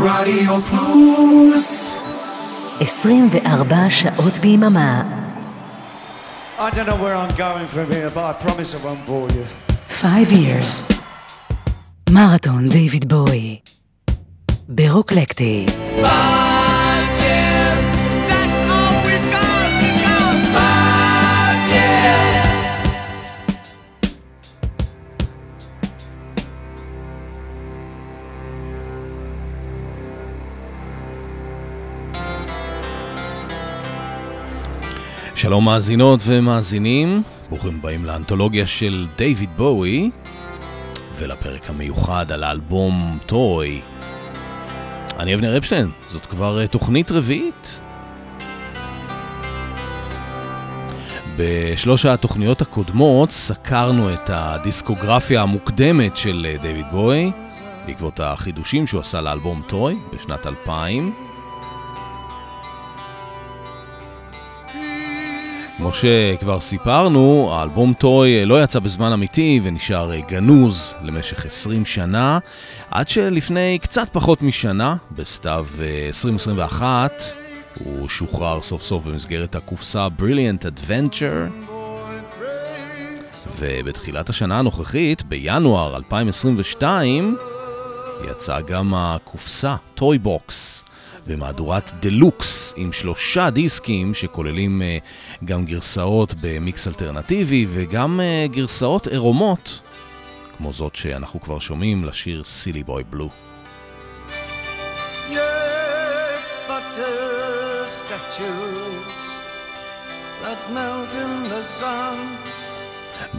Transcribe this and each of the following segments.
רדיו פלוס 24 שעות ביממה. I don't know where I'm going from here, but I promise I won't bore you. 5 years. מרתון דיוויד בואי. ברוקלקטי. שלום מאזינות ומאזינים, ברוכים הבאים לאנתולוגיה של דיוויד בואי ולפרק המיוחד על האלבום Toy. אני אבנר אפשטיין, זאת כבר אה, תוכנית רביעית. בשלוש התוכניות הקודמות סקרנו את הדיסקוגרפיה המוקדמת של אה, דיוויד בואי בעקבות החידושים שהוא עשה לאלבום Toy בשנת 2000. כמו שכבר סיפרנו, האלבום Toy לא יצא בזמן אמיתי ונשאר גנוז למשך 20 שנה, עד שלפני קצת פחות משנה, בסתיו 2021, הוא שוחרר סוף סוף במסגרת הקופסה Brilliant Adventure. ובתחילת השנה הנוכחית, בינואר 2022, יצאה גם הקופסה, Toy Box. במהדורת דלוקס עם שלושה דיסקים שכוללים uh, גם גרסאות במיקס אלטרנטיבי וגם uh, גרסאות עירומות, כמו זאת שאנחנו כבר שומעים לשיר סילי בוי בלו.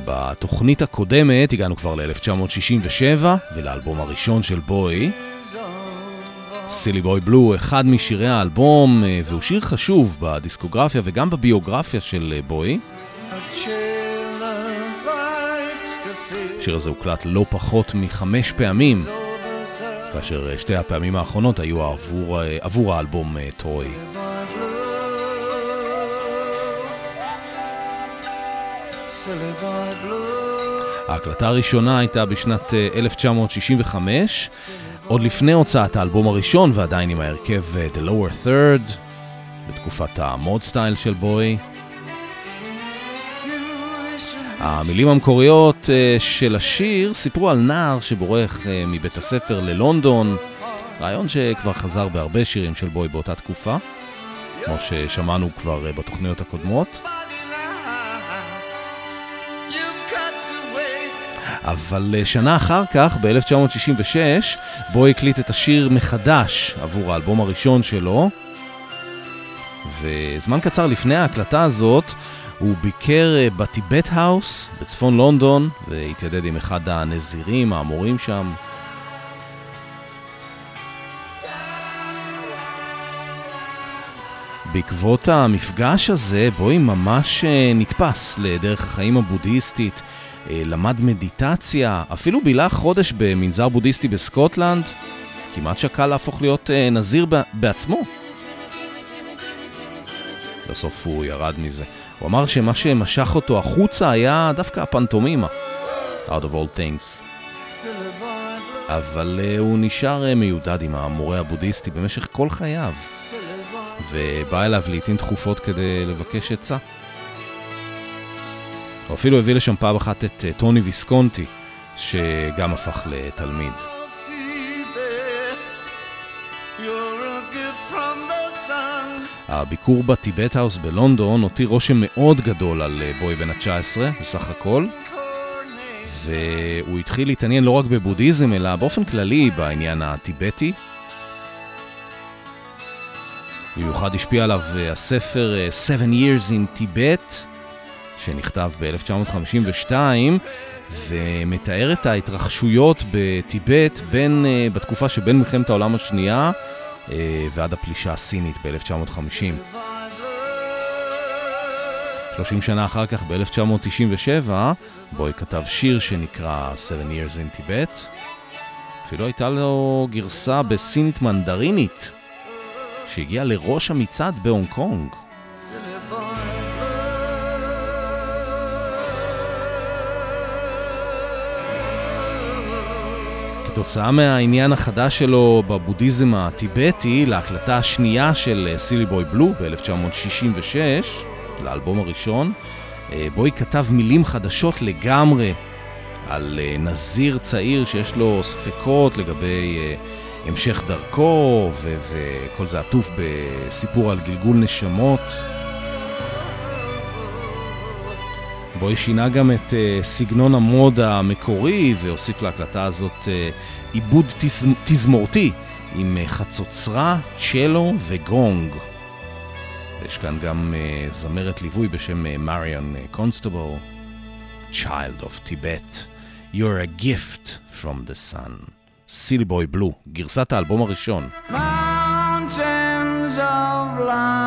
בתוכנית הקודמת הגענו כבר ל-1967 ולאלבום הראשון של בוי. סילי בוי בלו, אחד משירי האלבום, אה, והוא שיר חשוב בדיסקוגרפיה וגם בביוגרפיה של אה, בוי. השיר הזה הוקלט לא פחות מחמש פעמים, כאשר אה, שתי הפעמים האחרונות היו עבור, עבור האלבום טרוי. ההקלטה הראשונה הייתה בשנת 1965, עוד לפני הוצאת האלבום הראשון ועדיין עם ההרכב אה, The Lower Third, בתקופת המוד סטייל של בוי. המילים המקוריות אה, של השיר סיפרו על נער שבורח אה, מבית הספר ללונדון, רעיון שכבר חזר בהרבה שירים של בוי באותה תקופה, כמו ששמענו כבר בתוכניות הקודמות. אבל אה, שנה אחר כך, ב-1966, בו הקליט את השיר מחדש עבור האלבום הראשון שלו. וזמן קצר לפני ההקלטה הזאת, הוא ביקר אה, בטיבט האוס בצפון לונדון, והתיידד עם אחד הנזירים, האמורים שם. בעקבות המפגש הזה, בואי ממש אה, נתפס לדרך החיים הבודהיסטית למד מדיטציה, אפילו בילה חודש במנזר בודהיסטי בסקוטלנד, כמעט שקל להפוך להיות אה, נזיר בעצמו. בסוף הוא ירד מזה. הוא אמר שמה שמשך אותו החוצה היה דווקא הפנטומימה, out of all things. אבל uh, הוא נשאר מיודד עם המורה הבודהיסטי במשך כל חייו, ובא אליו לעיתים תכופות כדי לבקש עצה. הוא אפילו הביא לשם פעם אחת את אה, טוני ויסקונטי, שגם הפך לתלמיד. הביקור בטיבט האוס בלונדון הותיר רושם מאוד גדול על אה, בוי בן ה-19 בסך הכל, והוא התחיל להתעניין לא רק בבודהיזם, אלא באופן כללי בעניין הטיבטי. במיוחד השפיע עליו אה, הספר Seven Years in Tibet, שנכתב ב-1952 ומתאר את ההתרחשויות בטיבט בין, uh, בתקופה שבין מלחמת העולם השנייה uh, ועד הפלישה הסינית ב-1950. 30 שנה אחר כך, ב-1997, בוי כתב שיר שנקרא Seven Years in Tibet. אפילו הייתה לו גרסה בסינית מנדרינית, שהגיעה לראש המצעד בהונג קונג. כתוצאה מהעניין החדש שלו בבודהיזם הטיבטי להקלטה השנייה של סילי בוי בלו ב-1966, לאלבום הראשון, בוי כתב מילים חדשות לגמרי על נזיר צעיר שיש לו ספקות לגבי המשך דרכו, וכל זה עטוף בסיפור על גלגול נשמות. בו שינה גם את uh, סגנון המוד המקורי והוסיף להקלטה הזאת uh, עיבוד תז... תזמורתי עם uh, חצוצרה, צ'לו וגונג. יש כאן גם uh, זמרת ליווי בשם מריאן קונסטבל, Child of Tibet, You're a gift from the sun. סילי בוי בלו, גרסת האלבום הראשון. Mountains of are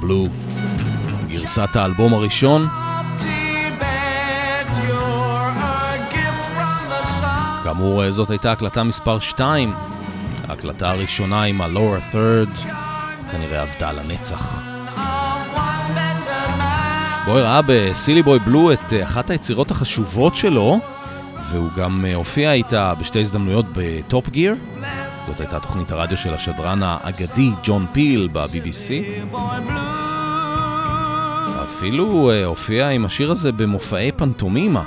בלו, גרסת האלבום הראשון. כאמור, זאת הייתה הקלטה מספר 2. ההקלטה הראשונה עם ה-Lower Third כנראה עבדה לנצח. בוי ראה בסילי בוי בלו את אחת היצירות החשובות שלו, והוא גם הופיע איתה בשתי הזדמנויות בטופ גיר. זאת הייתה תוכנית הרדיו של השדרן האגדי ג'ון פיל ב-BBC. אפילו הופיע עם השיר הזה במופעי פנטומימה.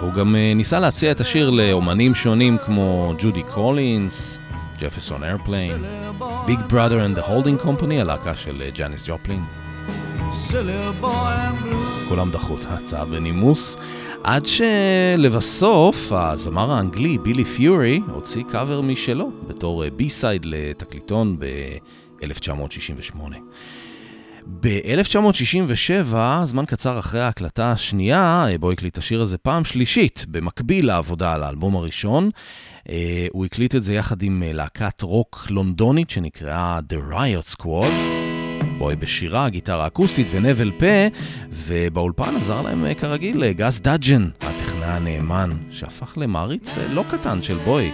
הוא גם ניסה להציע את השיר לאומנים שונים כמו ג'ודי קולינס, Jefferson Airplane, Big Brother and the Holding Company, הלהקה של ג'אניס ג'ופלין. כולם דחו את ההצעה בנימוס, עד שלבסוף הזמר האנגלי בילי פיורי הוציא קאבר משלו בתור B-side לתקליטון ב-1968. ב-1967, זמן קצר אחרי ההקלטה השנייה, בואי הקליט השיר הזה פעם שלישית, במקביל לעבודה על האלבום הראשון. הוא הקליט את זה יחד עם להקת רוק לונדונית שנקראה The Riot Squad. בואי בשירה, גיטרה אקוסטית ונבל פה, ובאולפן עזר להם כרגיל גס דאג'ן, הטכנאי הנאמן, שהפך למעריץ לא קטן של בוי.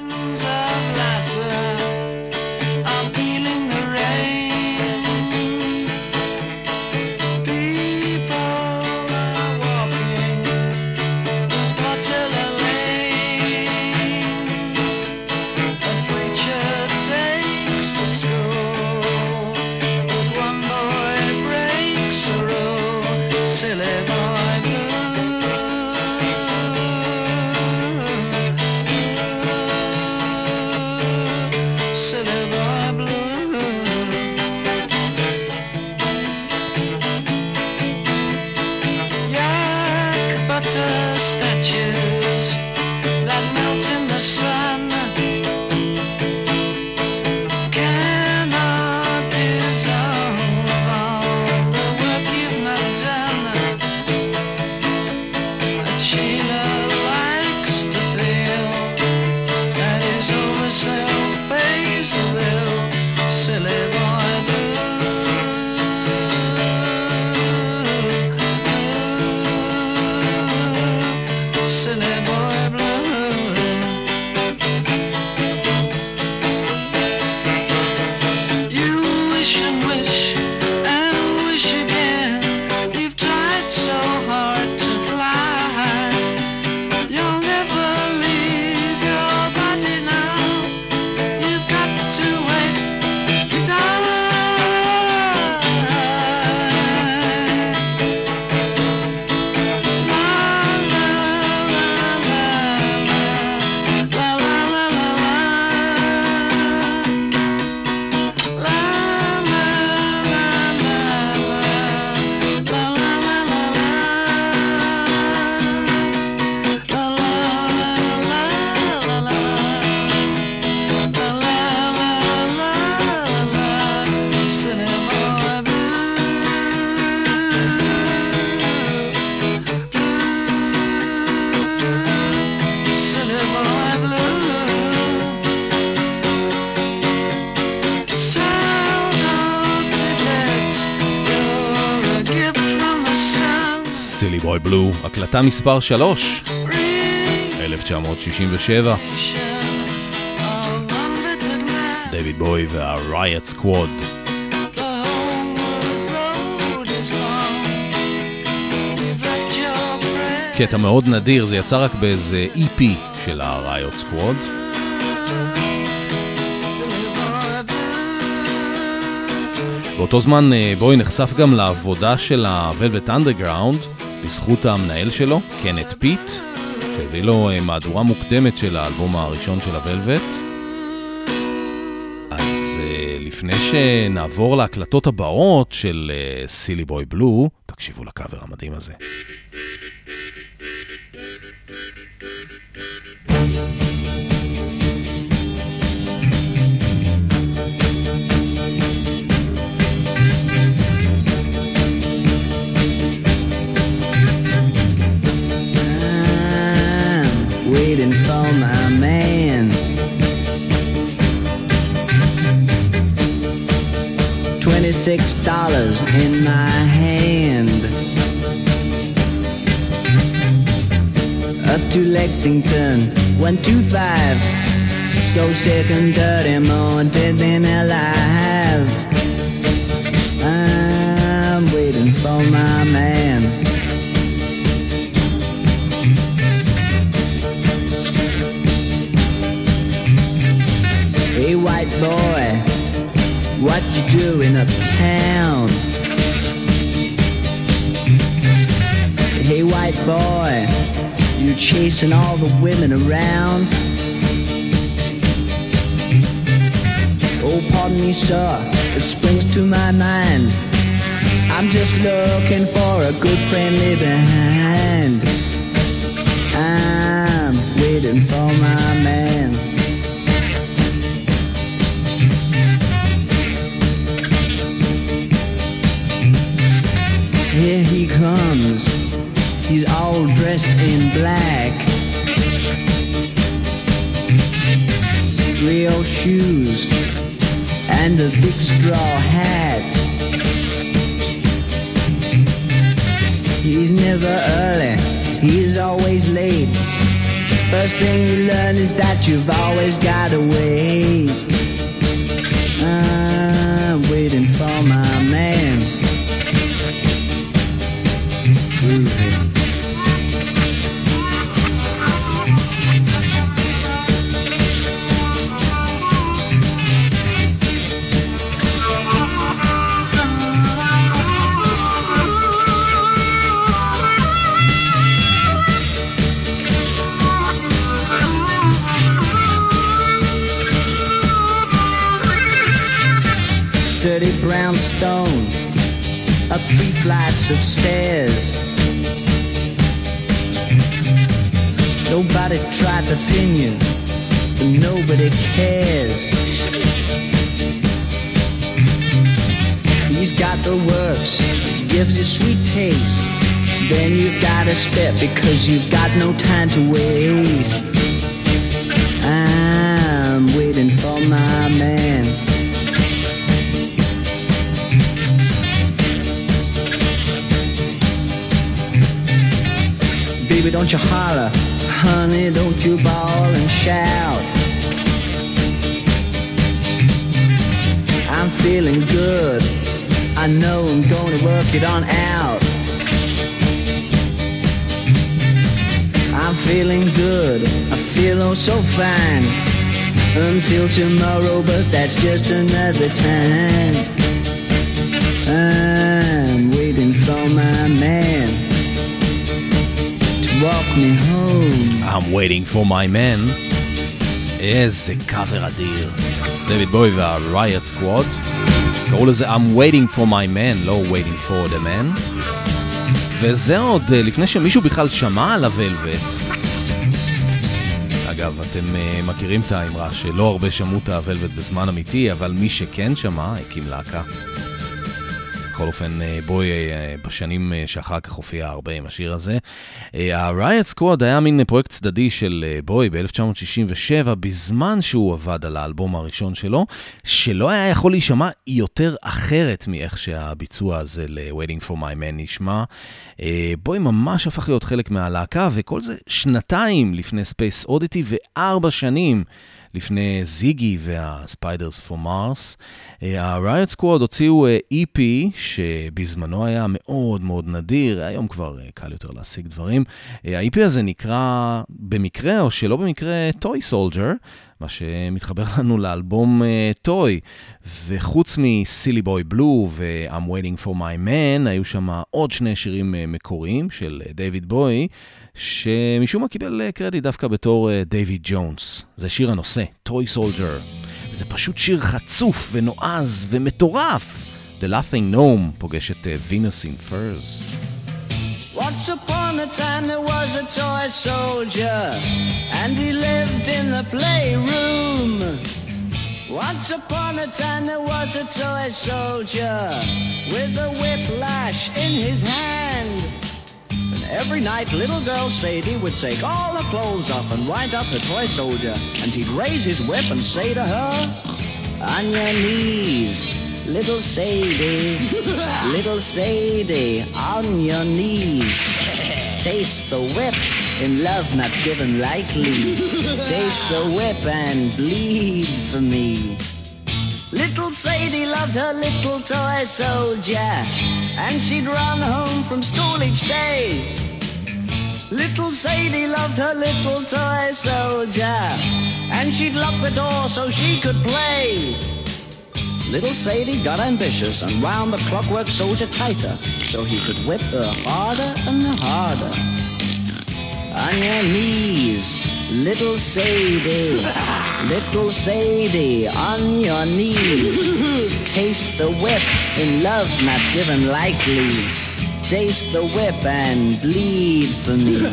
הקלטה מספר 3, 1967. דויד בוי וה-Riot. קטע מאוד נדיר, זה יצא רק באיזה EP של ה-Riot Squad. באותו זמן אה, בוי נחשף גם לעבודה של ה-Velvet Underground, בזכות המנהל שלו, קנט פיט, שהביא לו אה, מהדורה מוקדמת של האלבום הראשון של הוולווט. אז אה, לפני שנעבור להקלטות הבאות של Silly Boy Blue, תקשיבו לקאבר המדהים הזה. Twenty-six dollars in my hand. Up to Lexington, one two five. So sick and dirty, more dead than alive. I'm waiting for my man. Hey white boy, what you doing uptown? Hey white boy, you chasing all the women around? Oh, pardon me, sir, it springs to my mind. I'm just looking for a good friendly behind. I'm waiting for my man. Here he comes. He's all dressed in black. Real shoes and a big straw hat. He's never early, he's always late. First thing you learn is that you've always got to wait. I'm waiting for my man. Of stairs. Nobody's tried to pin you, but nobody cares. He's got the works, gives you sweet taste. Then you've got to spit because you've got no time to waste. Baby, don't you holler. Honey, don't you bawl and shout. I'm feeling good. I know I'm gonna work it on out. I'm feeling good. I feel oh so fine. Until tomorrow, but that's just another time. I'm waiting for my man walk me home. I'm waiting for my man. איזה קאבר אדיר. דויד בוי וה-Riot Squad. קראו לזה I'm waiting for my man, לא waiting for the man. וזה עוד אה, לפני שמישהו בכלל שמע על הוולווט. אגב, אתם uh, מכירים את האמרה שלא הרבה שמעו את הוולווט בזמן אמיתי, אבל מי שכן שמע, הקים להקה. בכל אופן, אה, בואי אה, בשנים אה, שאחר כך הופיע הרבה עם השיר הזה. ה-Riot Squad היה מין פרויקט צדדי של בואי ב-1967, בזמן שהוא עבד על האלבום הראשון שלו, שלא היה יכול להישמע יותר אחרת מאיך שהביצוע הזה ל-Waiting for My Man נשמע. בואי ממש הפך להיות חלק מהלהקה, וכל זה שנתיים לפני Space Oddity וארבע שנים. לפני זיגי והספיידרס פור מרס. ה-Riot Squad הוציאו EP שבזמנו היה מאוד מאוד נדיר, היום כבר אה, קל יותר להשיג דברים. אה, ה-EP הזה נקרא במקרה או שלא במקרה Toy Soldier. מה שמתחבר לנו לאלבום Toy. אה, וחוץ מ Silly Boy Blue ו-I'm Waiting for My Man, היו שם עוד שני שירים אה, מקוריים של דייוויד אה, בואי, שמשום מה קיבל קרדיט דווקא בתור דייוויד אה, ג'ונס. זה שיר הנושא, Toy Soldier. זה פשוט שיר חצוף ונועז ומטורף. The Laughing Gnome פוגש את וינוס אין פרס. Once upon a time there was a toy soldier, and he lived in the playroom. Once upon a time there was a toy soldier with a whiplash in his hand. And every night little girl Sadie would take all her clothes off and wind up the toy soldier. And he'd raise his whip and say to her, On your knees, Little Sadie, little Sadie, on your knees. Taste the whip in love not given lightly. Taste the whip and bleed for me. Little Sadie loved her little toy soldier, and she'd run home from school each day. Little Sadie loved her little toy soldier, and she'd lock the door so she could play. Little Sadie got ambitious and wound the clockwork soldier tighter so he could whip her harder and harder. On your knees, little Sadie, little Sadie, on your knees. Taste the whip in love not given lightly. Taste the whip and bleed for me.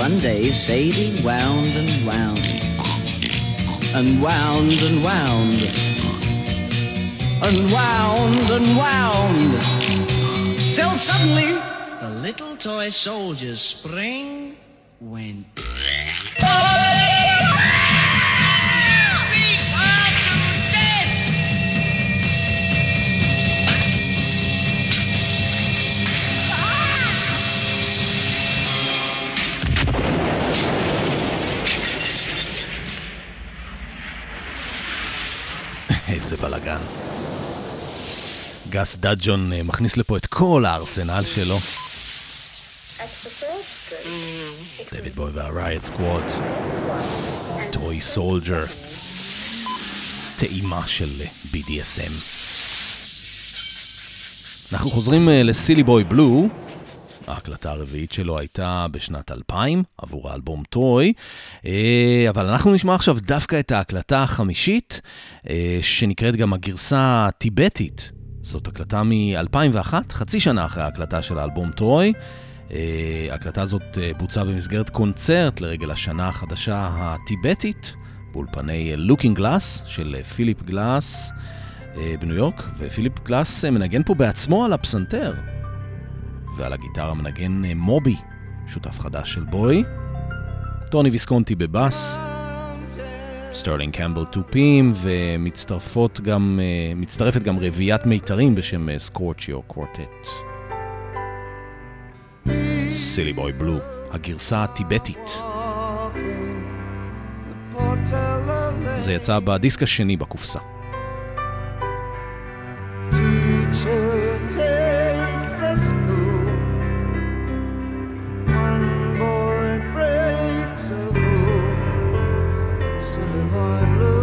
One day Sadie wound and wound, and wound and wound and wound and wound till suddenly the little toy soldier's spring went. איזה בלאגן. גס דאג'ון אה, מכניס לפה את כל הארסנל שלו. דויד בואי וה Riot Squad, Toy Soldier, טעימה של אה, BDSM. אנחנו חוזרים אה, ל Silly Boy Blue, ההקלטה הרביעית שלו הייתה בשנת 2000 עבור האלבום Toy, אבל אנחנו נשמע עכשיו דווקא את ההקלטה החמישית, שנקראת גם הגרסה הטיבטית. זאת הקלטה מ-2001, חצי שנה אחרי ההקלטה של האלבום Toy. ההקלטה הזאת בוצעה במסגרת קונצרט לרגל השנה החדשה הטיבטית, באולפני Looking Glass של פיליפ גלאס. בניו יורק, ופיליפ גלאס מנגן פה בעצמו על הפסנתר. ועל הגיטרה מנגן אה, מובי, שותף חדש של בואי. טוני ויסקונטי בבאס, סטרלינג קמבל תופים, ומצטרפות גם, אה, מצטרפת גם רביעיית מיתרים בשם Scorchio Quartet. Silly Boy Blue, הגרסה הטיבטית. זה יצא בדיסק השני בקופסה. Sunday morning blue.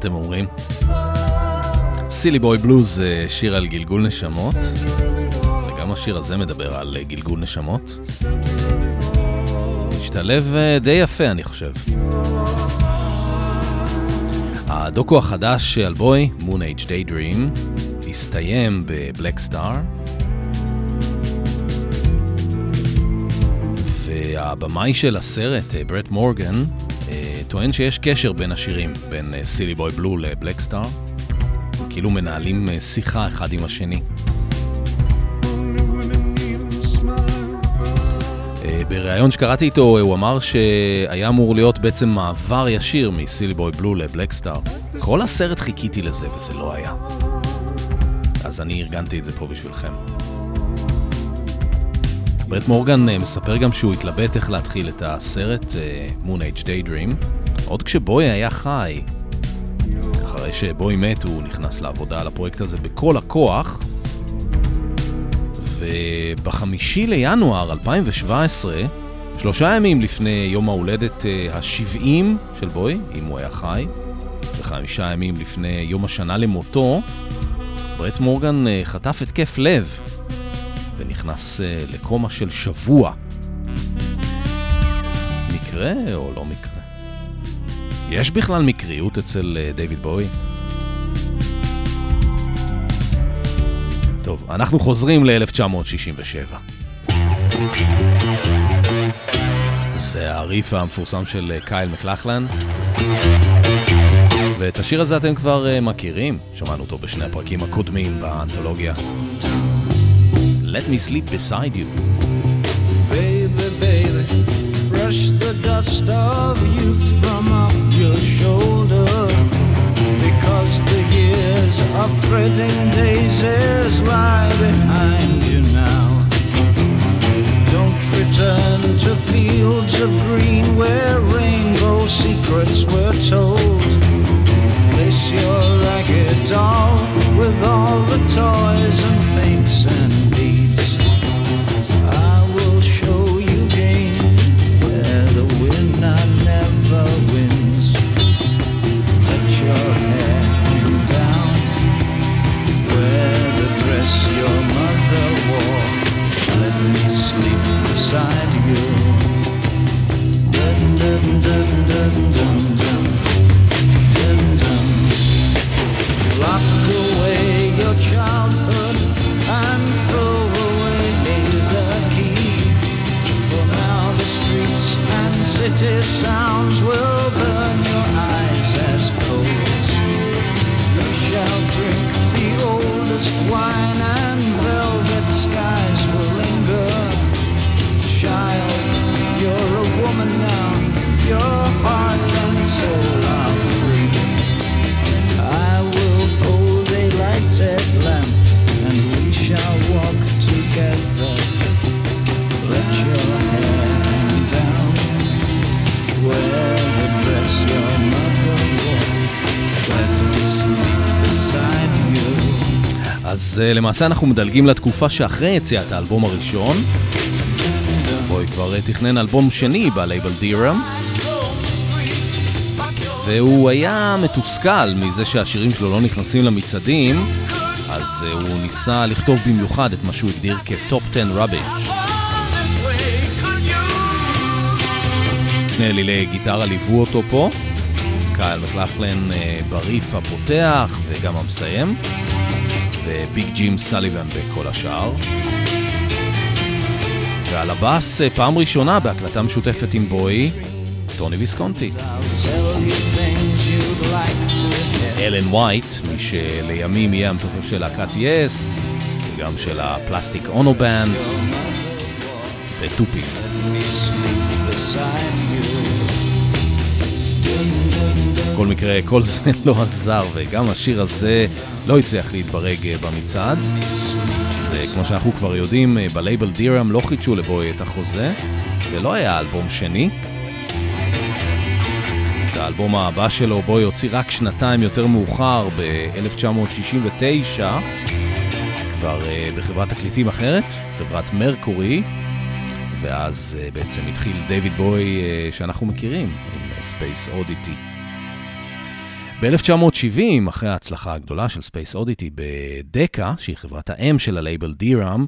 אתם אומרים? סילי בוי בלוז זה שיר על גלגול נשמות, וגם השיר הזה מדבר על גלגול נשמות. משתלב אה, די יפה, אני חושב. הדוקו החדש על בוי, Moon Age Daydream, הסתיים בבלק סטאר. והבמאי של הסרט, אה, ברט מורגן, אה, טוען שיש קשר בין השירים, בין סילי בוי בלו לבלק סטאר. כאילו מנהלים שיחה אחד עם השני. בריאיון שקראתי איתו הוא אמר שהיה אמור להיות בעצם מעבר ישיר מסילי בוי בלו לבלק סטאר. כל הסרט חיכיתי לזה וזה לא היה. אז אני ארגנתי את זה פה בשבילכם. ברט מורגן אה, מספר גם שהוא התלבט איך להתחיל את הסרט אה, Moon Age Daydream, עוד כשבוי היה חי. אחרי שבוי מת הוא נכנס לעבודה על הפרויקט הזה בכל הכוח, ובחמישי לינואר 2017, שלושה ימים לפני יום ההולדת ה-70 של בוי, אם הוא היה חי, וחמישה ימים לפני יום השנה למותו, ברט מורגן אה, חטף התקף לב ונכנס אה, לקומה של שבוע. מקרה או לא מקרה? יש בכלל מקריות אצל אה, דיוויד בוי? טוב, אנחנו חוזרים ל-1967. זה הריף המפורסם של אה, קייל מקלחלן. ואת השיר הזה אתם כבר uh, מכירים, שמענו אותו בשני הפרקים הקודמים באנתולוגיה. Let me sleep beside you. Baby, baby, brush the dust of youth of threading daisies lie behind you now. Don't return to fields of green where rainbow secrets were told. Place your ragged doll with all the toys and paints and אז uh, למעשה אנחנו מדלגים לתקופה שאחרי יציאת האלבום הראשון. בוי כבר uh, תכנן אלבום שני בלייבל דירם. והוא היה מתוסכל מזה שהשירים שלו לא נכנסים למצעדים, אז uh, הוא ניסה לכתוב במיוחד את מה שהוא הגדיר כטופ 10 rubbish. שני אלילי גיטרה ליוו אותו פה, קייל מקלחלן בריף הפותח וגם המסיים, וביג ג'ים סליבן בכל השאר. ועל הבאס אה, פעם ראשונה בהקלטה משותפת עם בואי, טוני ויסקונטי. אלן וייט, מי שלימים יהיה המתופף של להקת יס, וגם של ה Plastic Ono Band, בתופים. בכל מקרה, כל זה לא עזר, וגם השיר הזה לא הצליח להתברג אה, במצעד. וכמו שאנחנו כבר יודעים, אה, בלייבל דירם לא חידשו לבוי את החוזה, ולא היה אלבום שני. את האלבום הבא שלו בוי הוציא רק שנתיים יותר מאוחר, ב-1969, כבר uh, בחברת תקליטים אחרת, חברת מרקורי, ואז בעצם התחיל דיוויד בוי שאנחנו מכירים, עם Space Oddity. ב-1970, אחרי ההצלחה הגדולה של Space Oddity ב Decca, שהיא חברת האם של הלייבל דיראם,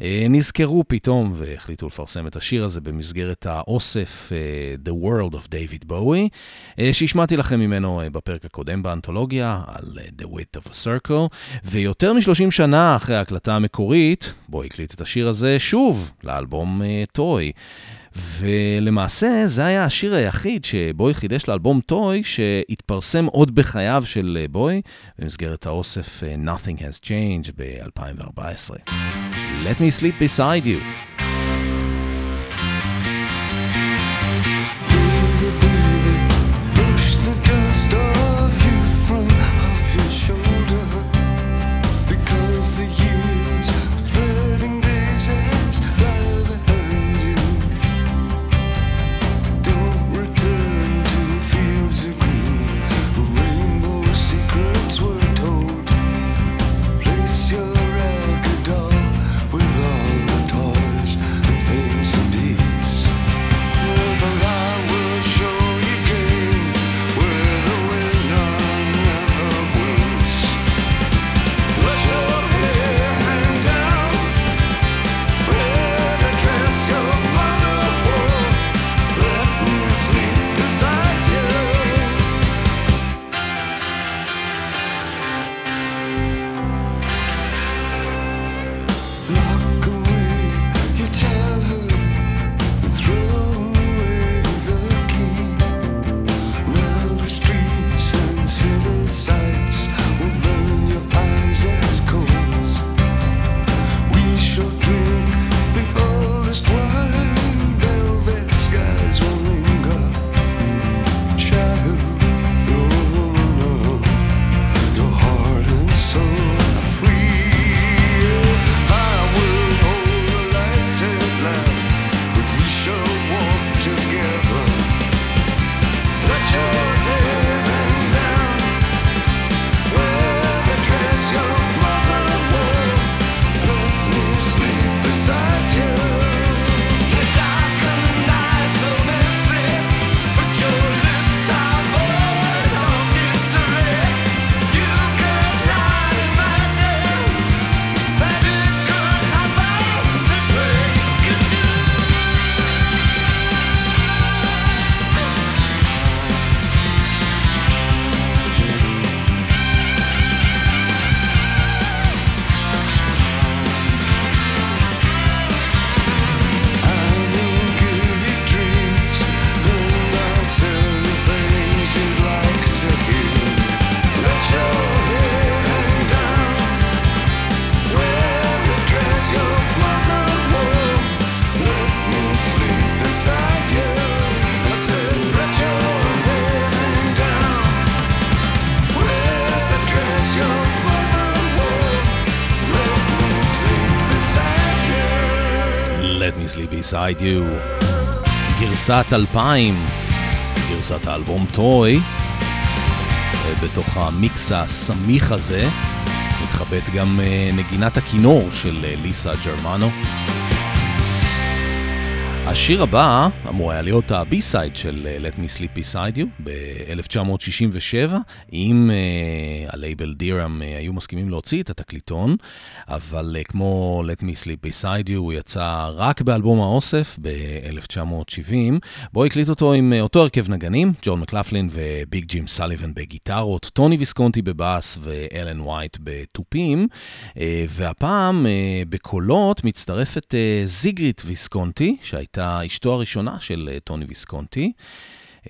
אה, נזכרו פתאום והחליטו לפרסם את השיר הזה במסגרת האוסף אה, The World of David Bowie, אה, שהשמעתי לכם ממנו בפרק הקודם באנתולוגיה על The Width of a Circle, ויותר מ-30 שנה אחרי ההקלטה המקורית, בואי הקליט את השיר הזה שוב לאלבום טוי. Uh, ולמעשה זה היה השיר היחיד שבוי חידש לאלבום טוי, שהתפרסם עוד בחייו של בוי, במסגרת האוסף Nothing Has Changed ב-2014. Let me sleep beside you. Beside You, גרסת 2000, גרסת האלבום Toy, בתוך המיקס הסמיך הזה מתחבאת גם אה, נגינת הכינור של אה, ליסה ג'רמנו. השיר הבא אמור היה להיות ה B-side של אה, Let Me Sleep Beside You ב-1967, אם אה, הלייבל דיראם אה, היו מסכימים להוציא את התקליטון, אבל אה, כמו Let Me Sleep Beside You הוא יצא רק באלבום האוסף ב-1970, בואי הקליט אותו עם אה, אותו הרכב נגנים, ג'ון מקלפלין וביג ג'ים סליבן בגיטרות, טוני ויסקונטי בבאס ואלן וייט בתופים, אה, והפעם אה, בקולות מצטרפת uh, זיגריד ויסקונטי, שהייתה אשתו הראשונה של אה, טוני ויסקונטי.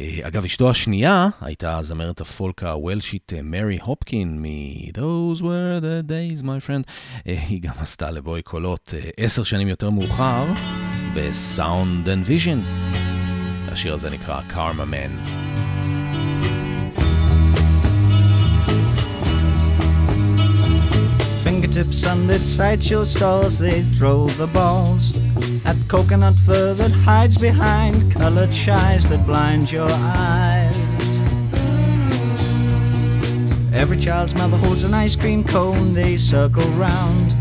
אה, אגב, אשתו השנייה הייתה זמרת הפולק הוולשית אה, מרי הופקין מ-Those were the days, my friend. אה, היא גם עשתה לבוי קולות עשר שנים יותר מאוחר ב-Sound and Vision. השיר הזה נקרא Karma Man. Fingertips under sideshow stalls, they throw the balls. At coconut fur that hides behind colored shies that blind your eyes. Every child's mother holds an ice cream cone, they circle round.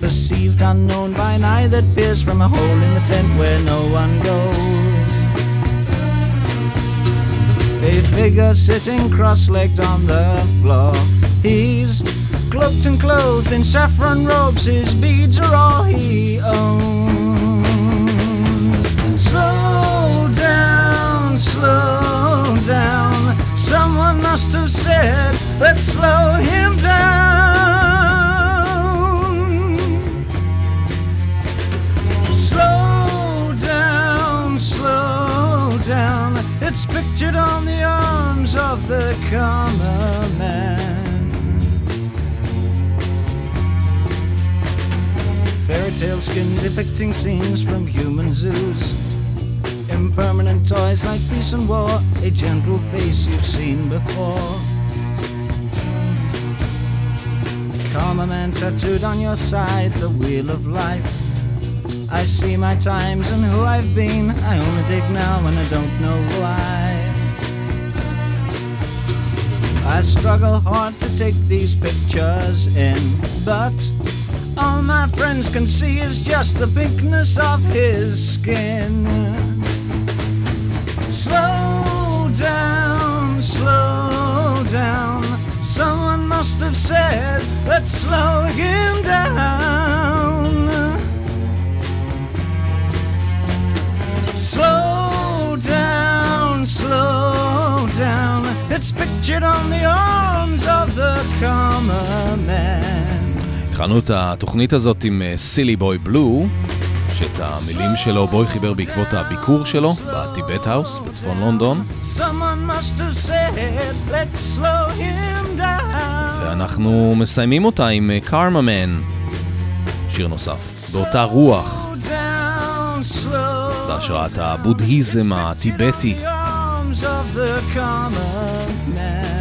Perceived unknown by an eye that peers from a hole in the tent where no one goes. A figure sitting cross-legged on the floor. He's cloaked and clothed in saffron robes. His beads are all he owns. Slow down, slow down. Someone must have said, let's slow him down. Slow down, slow down. It's pictured on the arms of the common man. Fairy tale skin depicting scenes from human zoos. Impermanent toys like peace and war, a gentle face you've seen before. Karma man tattooed on your side, the wheel of life. I see my times and who I've been. I only dig now and I don't know why. I struggle hard to take these pictures in, but all my friends can see is just the pinkness of his skin. Slow down, slow down. Someone must have said, let's slow him down. Slow down, slow down. It's pictured on the arms of the common man. התחלנו את התוכנית הזאת עם סילי בוי בלו, שאת המילים שלו בוי חיבר בעקבות הביקור שלו בטיבט האוס בצפון לונדון. Said. ואנחנו מסיימים אותה עם קארמה מן, שיר נוסף, באותה רוח, בהשראת הבודהיזם הטיבטי. of the common man.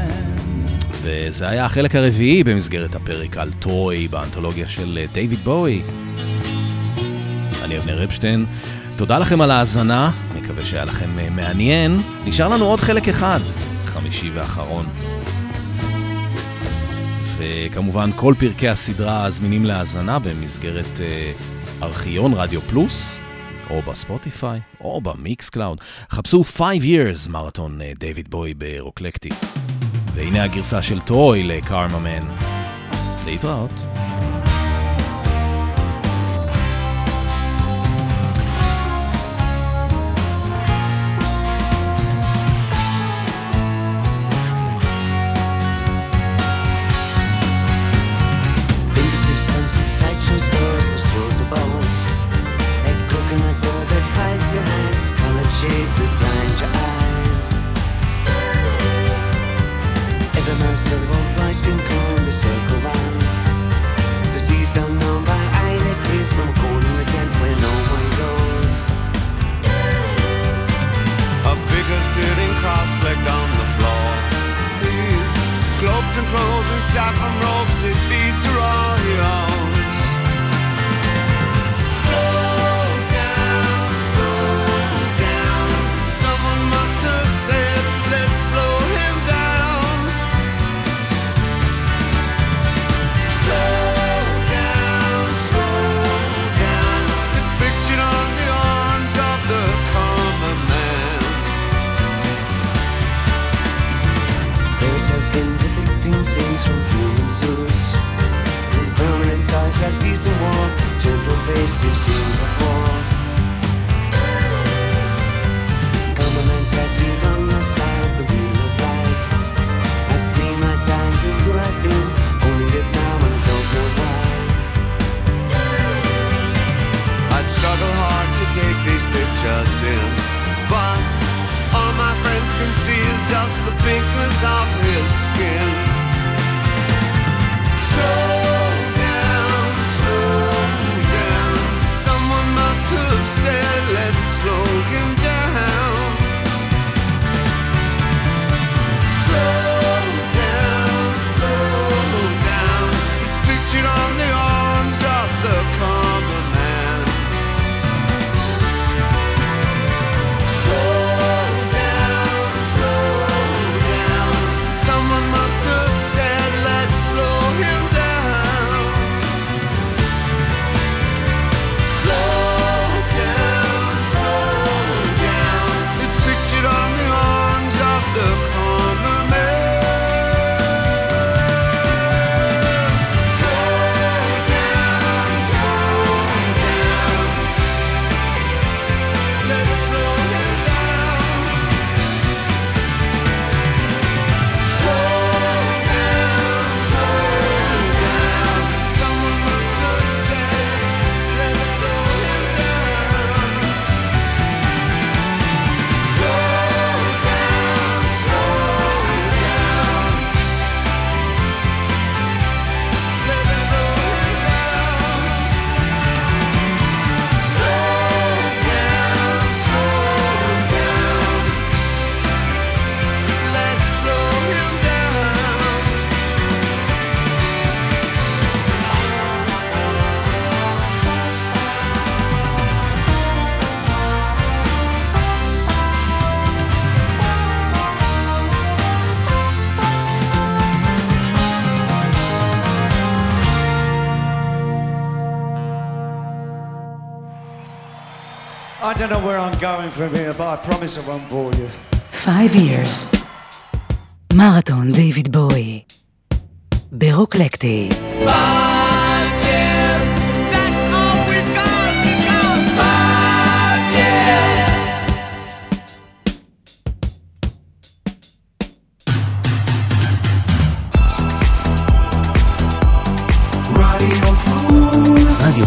וזה היה החלק הרביעי במסגרת הפרק על טרוי באנתולוגיה של דיוויד בואי. אני אבנר אפשטיין, תודה לכם על ההאזנה, מקווה שהיה לכם אה, מעניין. נשאר לנו עוד חלק אחד, חמישי ואחרון. וכמובן כל פרקי הסדרה זמינים להאזנה במסגרת אה, ארכיון רדיו פלוס, או בספוטיפיי, או במיקס קלאוד. חפשו 5 years מרתון אה, דיוויד בואי ברוקלקטי. והנה הגרסה של טוי ל Karma Man. להתראות. In saffron robes. His beads are all he owns. Gentle face you've seen before. Common tattooed on your side, the wheel of life. I see my times and who I've. Only now and I don't know why. I struggle hard to take these pictures in, but all my friends can see is just the pinkness of his skin. Slow don't know where I'm going from here, but I promise I won't bore you. Five years. Marathon David בואי, ברוקלקטי. Bye. רדיו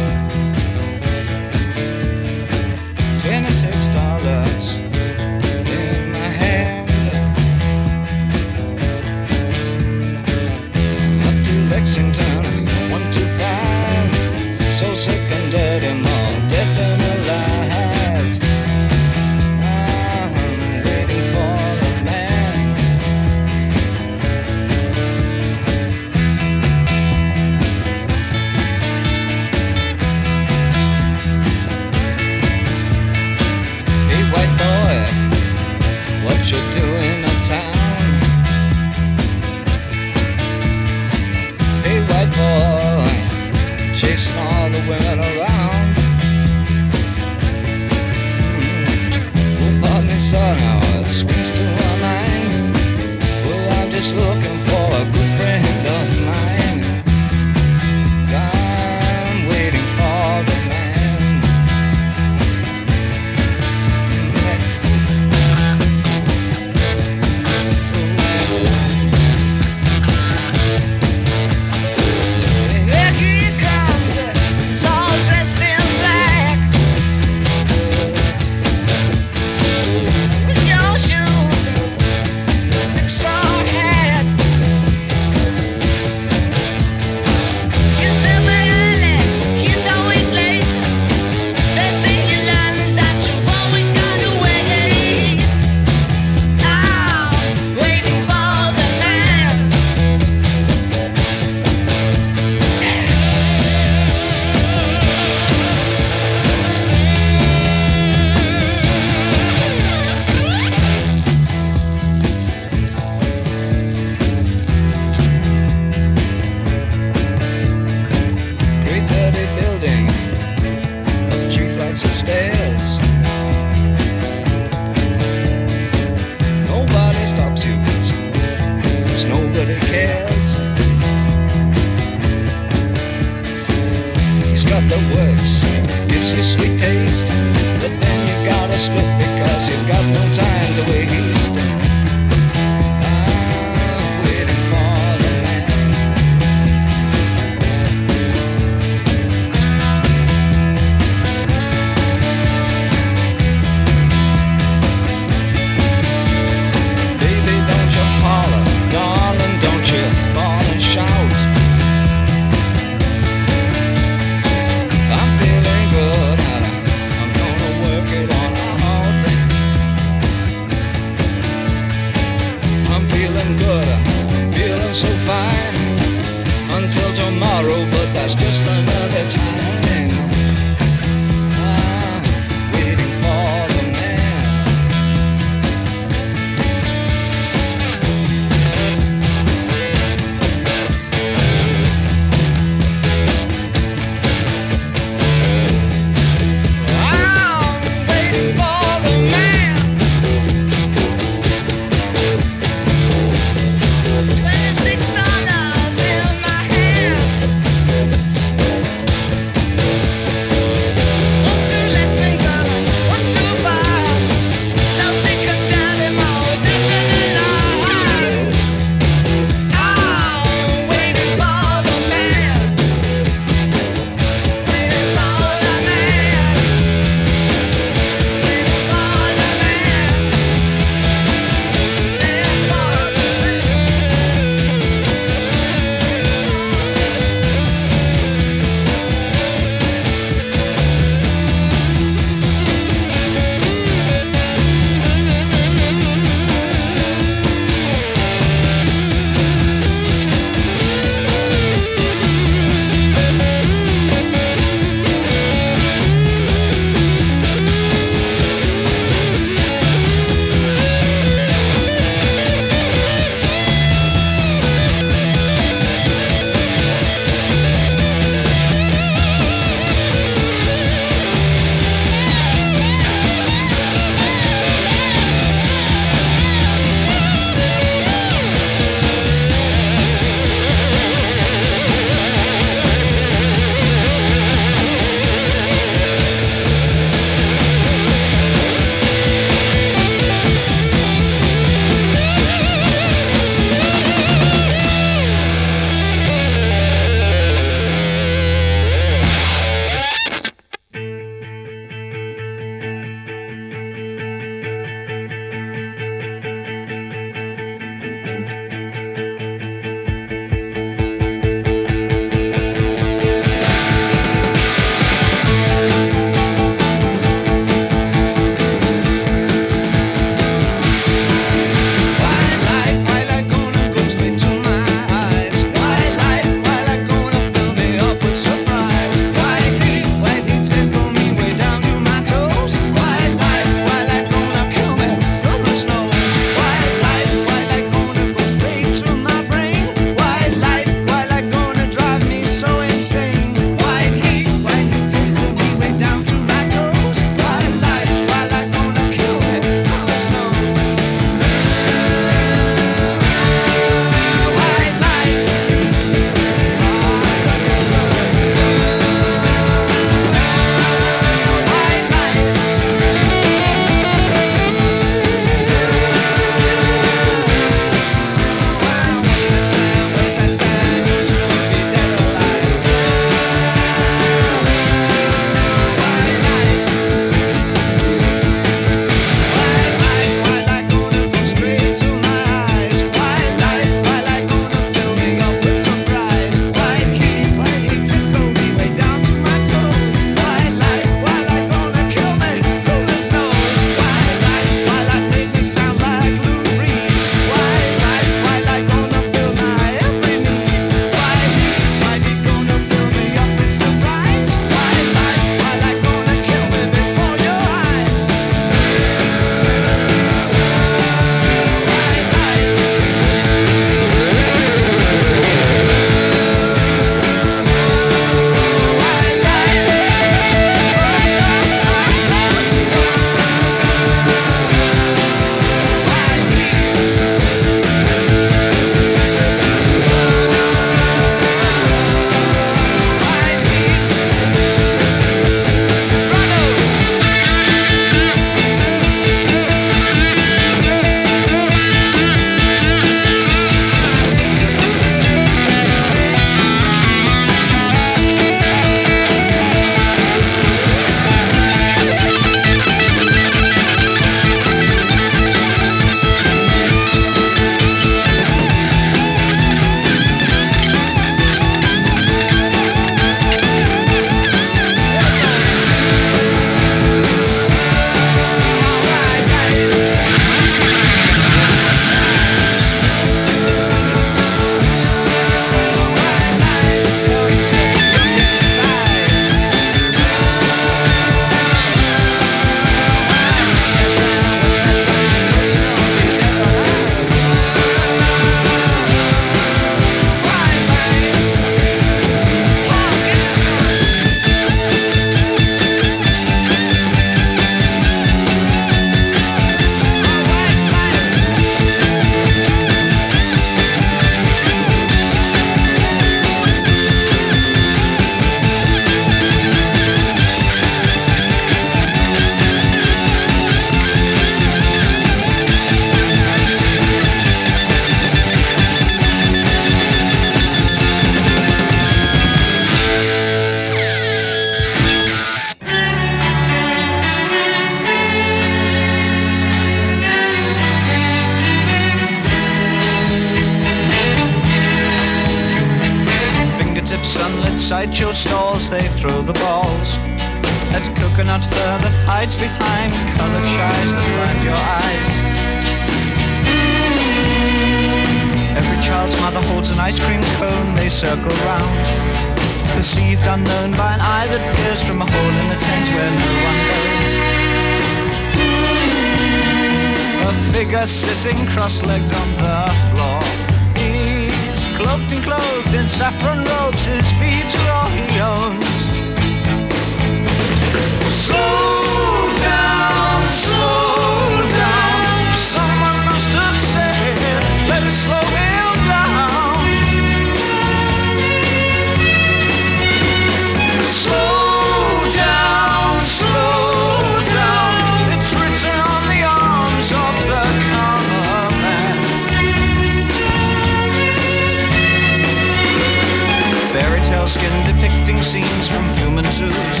scenes from human zoos.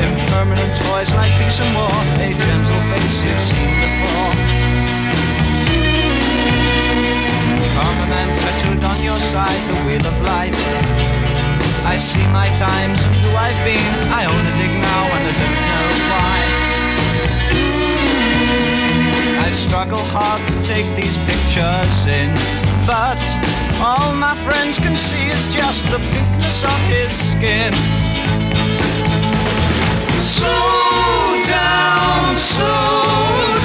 Impermanent toys like peace and war, a gentle face you've seen before. Karma man tattooed on your side, the wheel of life. I see my times and who I've been. I own a dig now and I don't know why. I struggle hard to take these pictures in, but all my friends can see is just the pinkness of his skin. Slow down, slow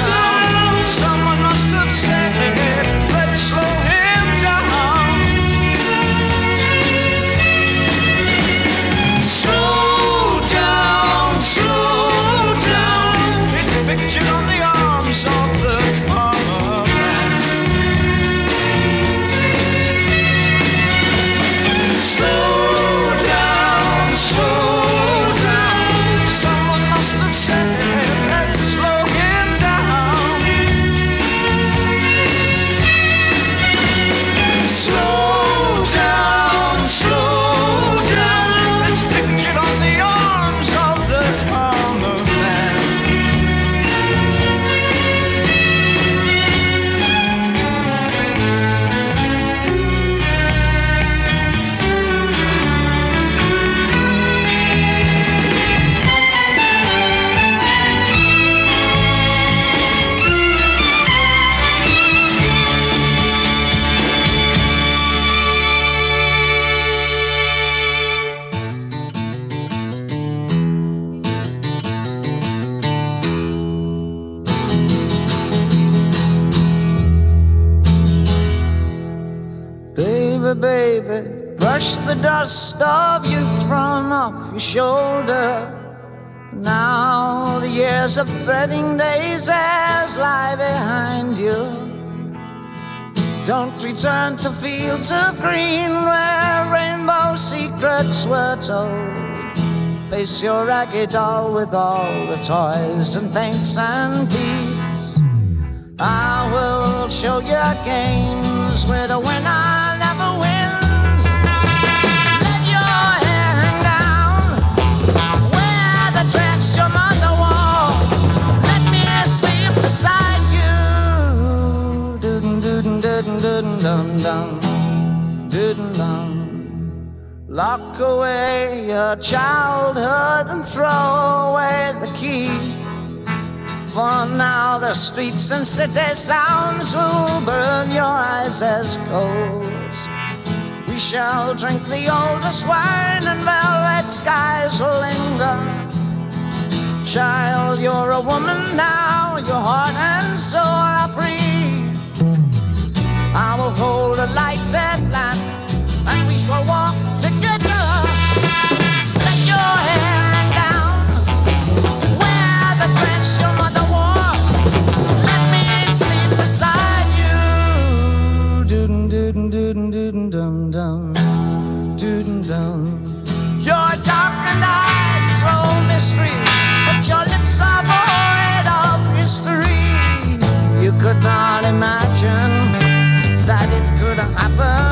Baby, brush the dust of youth from off your shoulder. Now the years of fretting days as lie behind you. Don't return to fields of green where rainbow secrets were told. Face your ragged doll with all the toys and paints and keys. I will show you games where the winner Lock away your childhood and throw away the key. For now the streets and city sounds will burn your eyes as coals. We shall drink the oldest wine and velvet skies will linger. Child, you're a woman now, your heart and soul are free. I will hold a lighted lamp and we shall walk could not imagine that it could happen.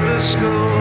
the school.